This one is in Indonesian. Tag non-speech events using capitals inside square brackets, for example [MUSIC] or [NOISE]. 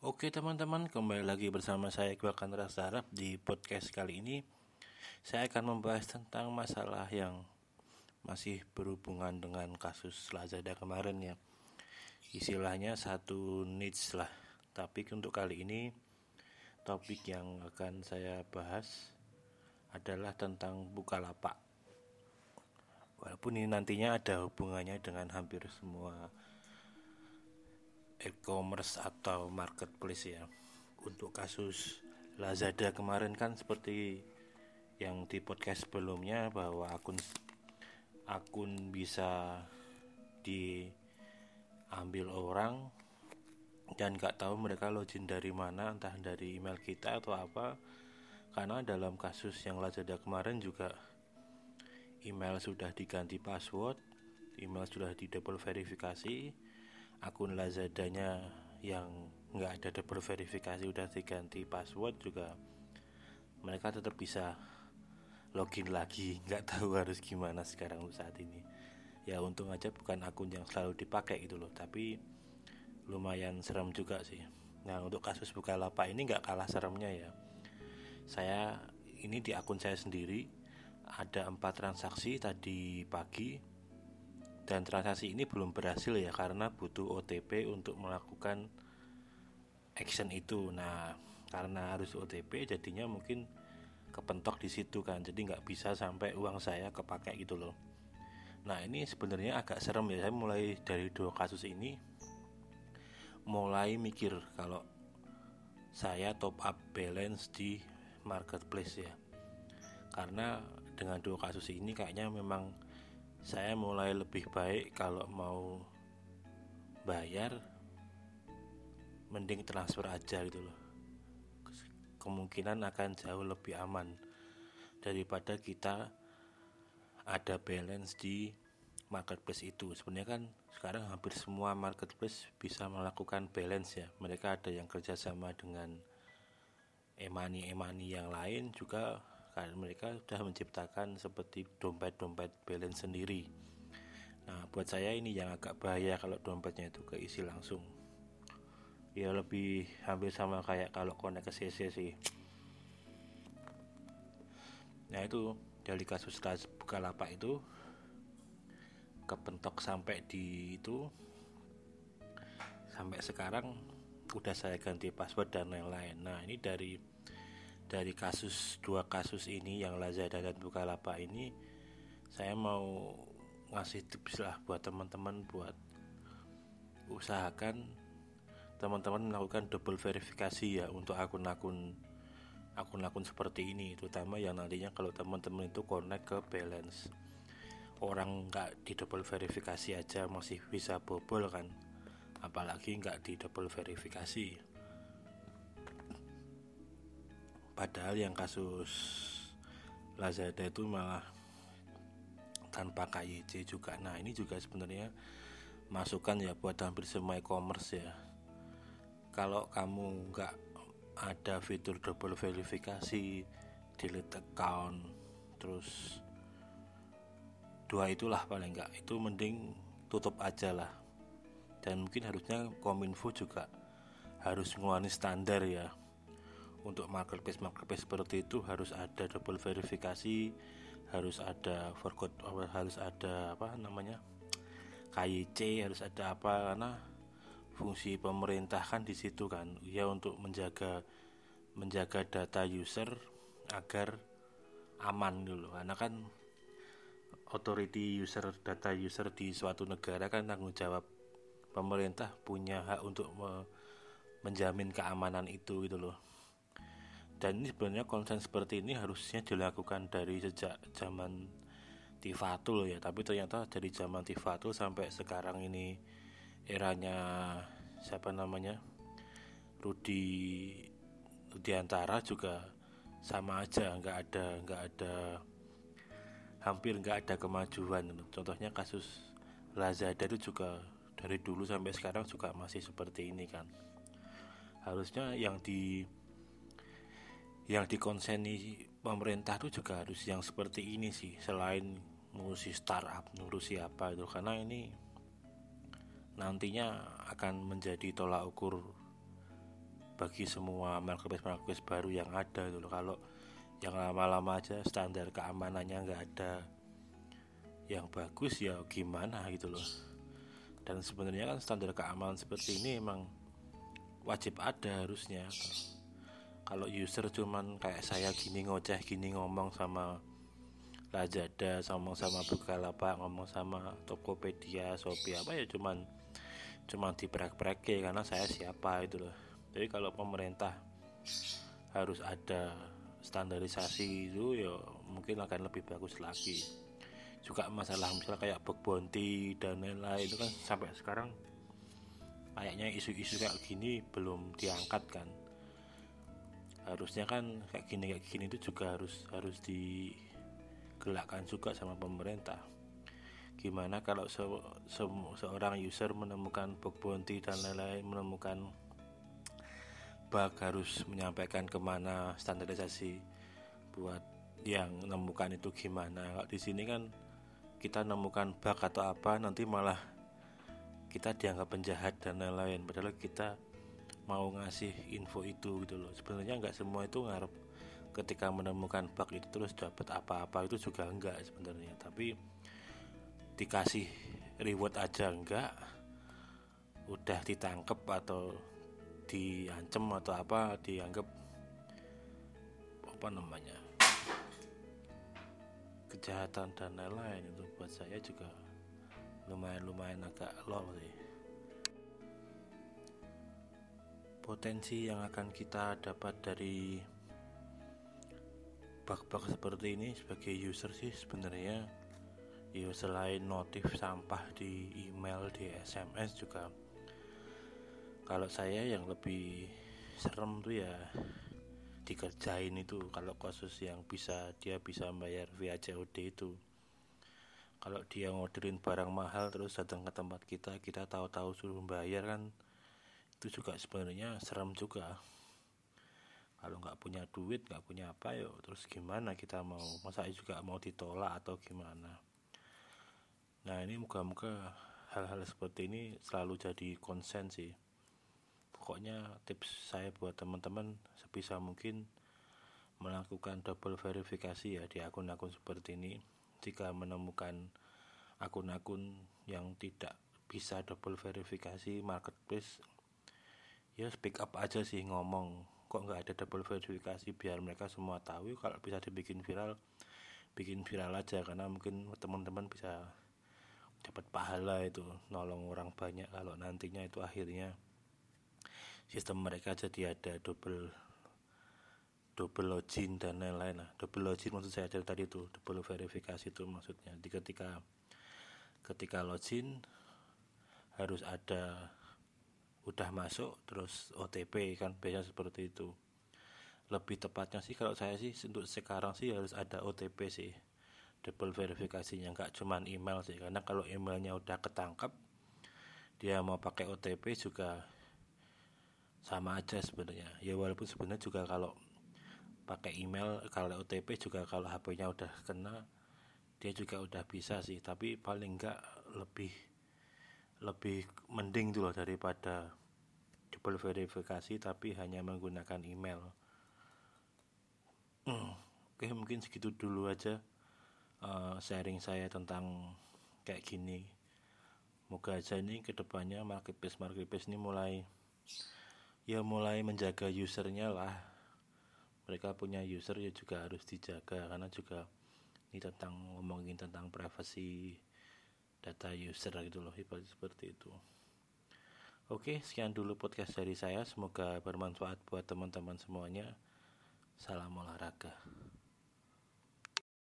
Oke teman-teman, kembali lagi bersama saya Iqbal Kanra Sarap. Di podcast kali ini Saya akan membahas tentang masalah yang masih berhubungan dengan kasus Lazada kemarin ya. Istilahnya satu niche lah. Tapi untuk kali ini topik yang akan saya bahas adalah tentang Bukalapak. Walaupun ini nantinya ada hubungannya dengan hampir semua e-commerce atau marketplace ya. Untuk kasus Lazada kemarin kan seperti yang di podcast sebelumnya bahwa akun akun bisa diambil orang dan nggak tahu mereka login dari mana entah dari email kita atau apa. Karena dalam kasus yang Lazada kemarin juga email sudah diganti password email sudah di double verifikasi akun Lazadanya yang nggak ada double verifikasi udah diganti password juga mereka tetap bisa login lagi. [LAUGHS] Nggak tahu harus gimana sekarang saat ini. Ya untung aja bukan akun yang selalu dipakai gitu loh tapi lumayan serem juga sih. Nah untuk kasus Bukalapak ini nggak kalah seremnya ya. Saya ini di akun saya sendiri ada empat transaksi tadi pagi dan transaksi ini belum berhasil ya karena butuh OTP untuk melakukan action itu. Nah karena harus OTP jadinya mungkin kepentok di situ kan. Jadi nggak bisa sampai uang saya kepakai gitu loh. Nah ini sebenarnya agak serem ya. Saya mulai dari dua kasus ini mulai mikir kalau saya top up balance di marketplace ya. Karena dengan dua kasus ini kayaknya memang saya mulai lebih baik kalau mau bayar mending transfer aja gitu loh. Kemungkinan akan jauh lebih aman daripada kita ada balance di marketplace itu. Sebenarnya kan sekarang hampir semua marketplace bisa melakukan balance ya. Mereka ada yang kerjasama dengan emani emani yang lain juga karena mereka sudah menciptakan seperti dompet-dompet balance sendiri. Nah buat saya ini yang agak bahaya kalau dompetnya itu keisi langsung. Ya lebih hampir sama kayak kalau connect ke CC sih. Nah itu dari kasus Bukalapak itu kepentok sampai di itu sampai sekarang udah saya ganti password dan lain-lain. Nah ini dari dari kasus dua kasus ini yang Lazada dan Bukalapak ini saya mau ngasih tips lah buat teman-teman buat usahakan teman-teman melakukan double verifikasi ya untuk akun-akun akun-akun seperti ini terutama yang nantinya kalau teman-teman itu connect ke balance. Orang nggak di double verifikasi aja masih bisa bobol kan apalagi nggak di double verifikasi padahal yang kasus Lazada itu malah tanpa KYC juga. Nah ini juga sebenarnya masukan ya buat hampir semua e-commerce ya. Kalau kamu nggak ada fitur double verifikasi delete account terus dua itulah paling nggak. Itu mending tutup aja lah. Dan mungkin harusnya kominfo juga harus ngeluarin standar ya untuk marketplace marketplace seperti itu harus ada double verifikasi harus ada forgot harus ada apa namanya KYC harus ada apa karena fungsi pemerintah kan di situ kan. Ya untuk menjaga menjaga data user agar aman dulu karena kan authority user data user di suatu negara kan tanggung jawab pemerintah punya hak untuk me menjamin keamanan itu gitu loh dan ini sebenarnya konsen seperti ini harusnya dilakukan dari sejak zaman Tifatul ya. Tapi ternyata dari zaman Tifatul sampai sekarang ini eranya siapa namanya? Rudi Rudiantara juga sama aja. Nggak ada nggak ada hampir nggak ada kemajuan. Contohnya kasus Lazada itu juga dari dulu sampai sekarang juga masih seperti ini kan. Harusnya yang di yang dikonseni pemerintah itu juga harus yang seperti ini sih selain ngurusi startup ngurusi apa itu. Karena ini nantinya akan menjadi tolak ukur bagi semua marketplace-marketplace baru yang ada gitu loh. Kalau yang lama-lama aja standar keamanannya nggak ada yang bagus ya gimana gitu loh. Dan sebenarnya kan standar keamanan seperti ini emang wajib ada harusnya kalau user cuman kayak saya gini ngoceh gini ngomong sama Lazada ngomong sama Bukalapak ngomong sama Tokopedia Shopee apa ya cuman cuman diprek-prek karena saya siapa itu loh. Jadi kalau pemerintah harus ada standarisasi itu ya mungkin akan lebih bagus lagi. Juga masalah misalnya kayak bug bounty dan lain-lain itu kan sampai sekarang kayaknya isu-isu kayak gini belum diangkat kan harusnya kan kayak gini kayak gini itu juga harus harus digelakkan juga sama pemerintah. Gimana kalau se, se, seorang user menemukan bug bounty dan lain-lain menemukan bug harus menyampaikan ke mana standarisasi buat yang menemukan itu gimana. Kalau di sini kan kita nemukan bug atau apa nanti malah kita dianggap penjahat dan lain-lain. Padahal kita mau ngasih info itu gitu loh. Sebenarnya nggak semua itu ngarep ketika menemukan bug itu terus dapat apa-apa itu juga enggak sebenarnya. Tapi dikasih reward aja enggak udah ditangkep atau diancem atau apa dianggap apa namanya kejahatan dan lain-lain. Itu buat saya juga lumayan-lumayan agak low sih potensi yang akan kita dapat dari bug-bug seperti ini sebagai user sih sebenarnya. Ya selain notif sampah di email di SMS juga. Kalau saya yang lebih serem tuh ya dikerjain itu. Kalau kasus yang bisa dia bisa bayar via COD itu. Kalau dia ngorderin barang mahal terus datang ke tempat kita kita tahu-tahu suruh bayar kan itu juga sebenarnya serem juga. Kalau nggak punya duit nggak punya apa yuk terus gimana kita mau? Masa juga mau ditolak atau gimana? Nah ini muka-muka hal-hal seperti ini selalu jadi konsen sih. Pokoknya tips saya buat teman-teman sebisa mungkin melakukan double verifikasi ya di akun-akun seperti ini. Jika menemukan akun-akun yang tidak bisa double verifikasi marketplace ya speak up aja sih ngomong. Kok nggak ada double verifikasi? Biar mereka semua tahu. Kalau bisa dibikin viral bikin viral aja. Karena mungkin teman-teman bisa dapat pahala itu nolong orang banyak. Kalau nantinya itu akhirnya sistem mereka jadi ada double double login dan lain-lain. Lah double login maksud saya dari tadi itu double verifikasi itu maksudnya. Di ketika ketika login harus ada udah masuk terus OTP kan biasanya seperti itu. Lebih tepatnya sih kalau saya sih untuk sekarang sih harus ada OTP sih. Double verifikasinya nggak cuman email sih. Karena kalau emailnya udah ketangkap dia mau pakai OTP juga sama aja sebenarnya. Ya walaupun sebenarnya juga kalau pakai email kalau OTP juga kalau HP-nya udah kena dia juga udah bisa sih. Tapi paling enggak lebih lebih mending loh daripada double verifikasi tapi hanya menggunakan email. Hmm, oke mungkin segitu dulu aja uh, sharing saya tentang kayak gini. Moga aja ini ke depannya marketplace marketplace ini mulai ya mulai menjaga usernya lah. Mereka punya user ya juga harus dijaga karena juga ini tentang ngomongin tentang privasi data user gitu loh seperti itu oke sekian dulu podcast dari saya. Semoga bermanfaat buat teman-teman semuanya. Salam olahraga